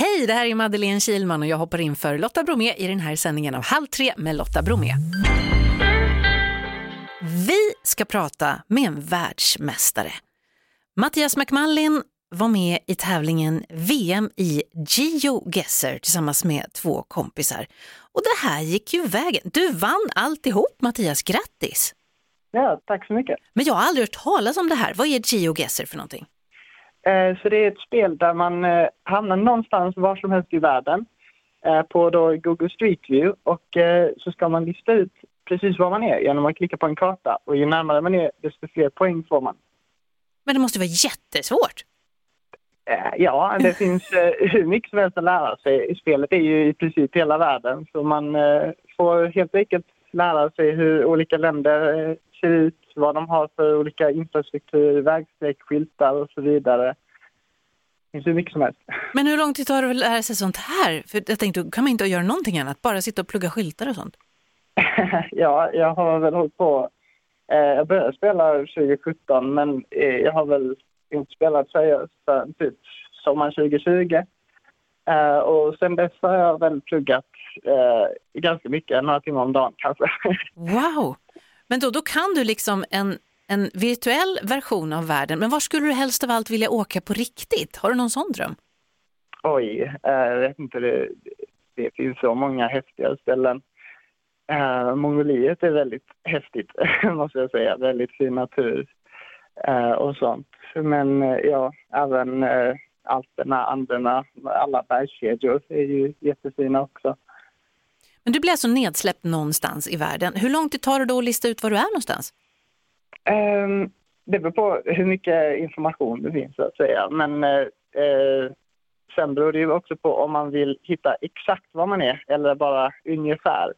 Hej, det här är Madeleine Kilman och jag hoppar in för Lotta Bromé i den här sändningen av Halv tre med Lotta Bromé. Vi ska prata med en världsmästare. Mattias McMullin var med i tävlingen VM i GeoGuessr tillsammans med två kompisar. Och det här gick ju vägen. Du vann alltihop Mattias, grattis! Ja, tack så mycket. Men jag har aldrig hört talas om det här. Vad är GeoGuessr för någonting? Eh, så det är ett spel där man eh, hamnar någonstans var som helst i världen eh, på då Google Street View och så ska man lista ut precis var man är genom att klicka på en karta och ju närmare man är desto fler poäng får man. Men det måste vara jättesvårt. Ja, det finns hur mycket som helst att lära sig. Spelet är ju i princip hela världen så man får helt enkelt lära sig hur olika länder eh, ser ut, vad de har för olika infrastruktur, vägsträck, skyltar och så vidare. Det finns hur mycket som helst. Men hur lång tid tar det att lära sig sånt här? För jag tänkte, kan man inte göra någonting annat, bara sitta och plugga skyltar och sånt. ja, jag har väl hållit på. Eh, jag började spela 2017 men eh, jag har väl inte spelat seriöst typ sommaren 2020. Eh, och sen dess har jag väl pluggat eh, ganska mycket, några timmar om dagen kanske. Wow! Men då, då kan du liksom en, en virtuell version av världen, men var skulle du helst av allt vilja åka på riktigt? Har du någon sån dröm? Oj, eh, jag vet inte, det, det finns så många häftiga ställen. Uh, Mongoliet är väldigt häftigt, måste jag säga. Väldigt fin natur uh, och sånt. Men uh, ja, även uh, Alperna, Anderna, alla bergskedjor är ju jättefina också. Men du blir alltså nedsläppt någonstans i världen. Hur lång tid tar det då att lista ut var du är någonstans? Um, det beror på hur mycket information det finns så att säga. Men sen beror det ju också på om man vill hitta exakt var man är eller bara ungefär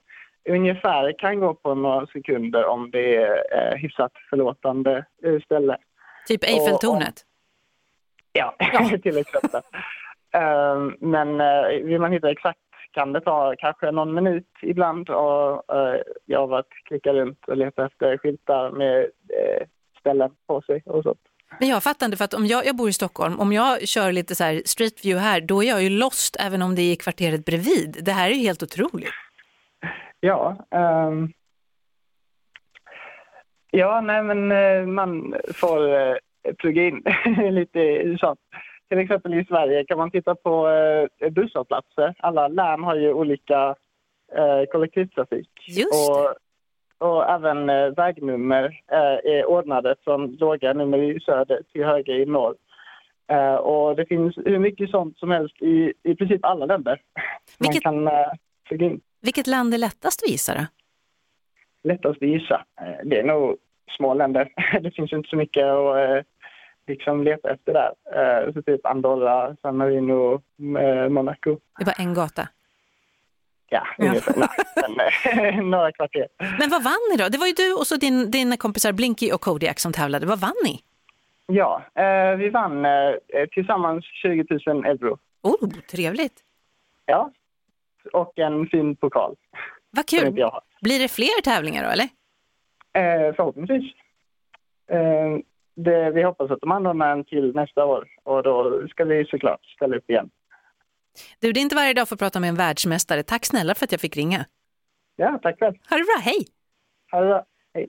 ungefär kan gå på några sekunder om det är eh, hyfsat förlåtande eh, ställe. Typ Eiffeltornet? Ja, ja. till exempel. uh, men uh, vill man hitta exakt kan det ta kanske någon minut ibland och uh, jag har varit klicka runt och leta efter skyltar med uh, ställen på sig och sånt. Men jag fattar inte, för att om jag, jag bor i Stockholm, om jag kör lite så här street view här, då är jag ju lost även om det är i kvarteret bredvid. Det här är ju helt otroligt. Ja. Um, ja, nej men uh, man får plugga in lite sånt. Till exempel i Sverige kan man titta på uh, busshållplatser. Alla län har ju olika uh, kollektivtrafik. Just och, och även uh, vägnummer är ordnade från låga nummer i söder till höga i norr. och det finns hur mycket sånt som helst i, i princip alla länder. Vilket... Man kan plugga in. Vilket land är lättast att gissa då? Lättast att gissa? Eh, det är nog små länder. Det finns inte så mycket att eh, liksom leta efter där. Eh, så typ Andorra, San Marino, Monaco. Det var en gata? Ja, ungefär. Nej, men, några kvarter. Men vad vann ni då? Det var ju du och så din, dina kompisar Blinky och Kodiak som tävlade. Vad vann ni? Ja, eh, vi vann eh, tillsammans 20 000 euro. Oh, trevligt. Ja, och en fin pokal. Vad kul! Blir det fler tävlingar då eller? Eh, förhoppningsvis. Eh, det, vi hoppas att de anordnar en till nästa år och då ska vi såklart ställa upp igen. Du, det är inte varje dag att få prata med en världsmästare. Tack snälla för att jag fick ringa. Ja, tack själv. Ha det bra, hej! Ha det bra, hej.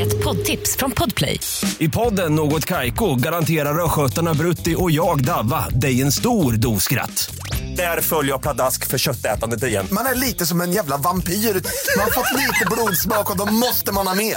Ett poddtips från Podplay. I podden Något Kaiko garanterar östgötarna Brutti och jag, Davva, dig en stor dos skratt. Där följer jag pladask för köttätandet igen. Man är lite som en jävla vampyr. Man har fått lite blodsmak och då måste man ha mer.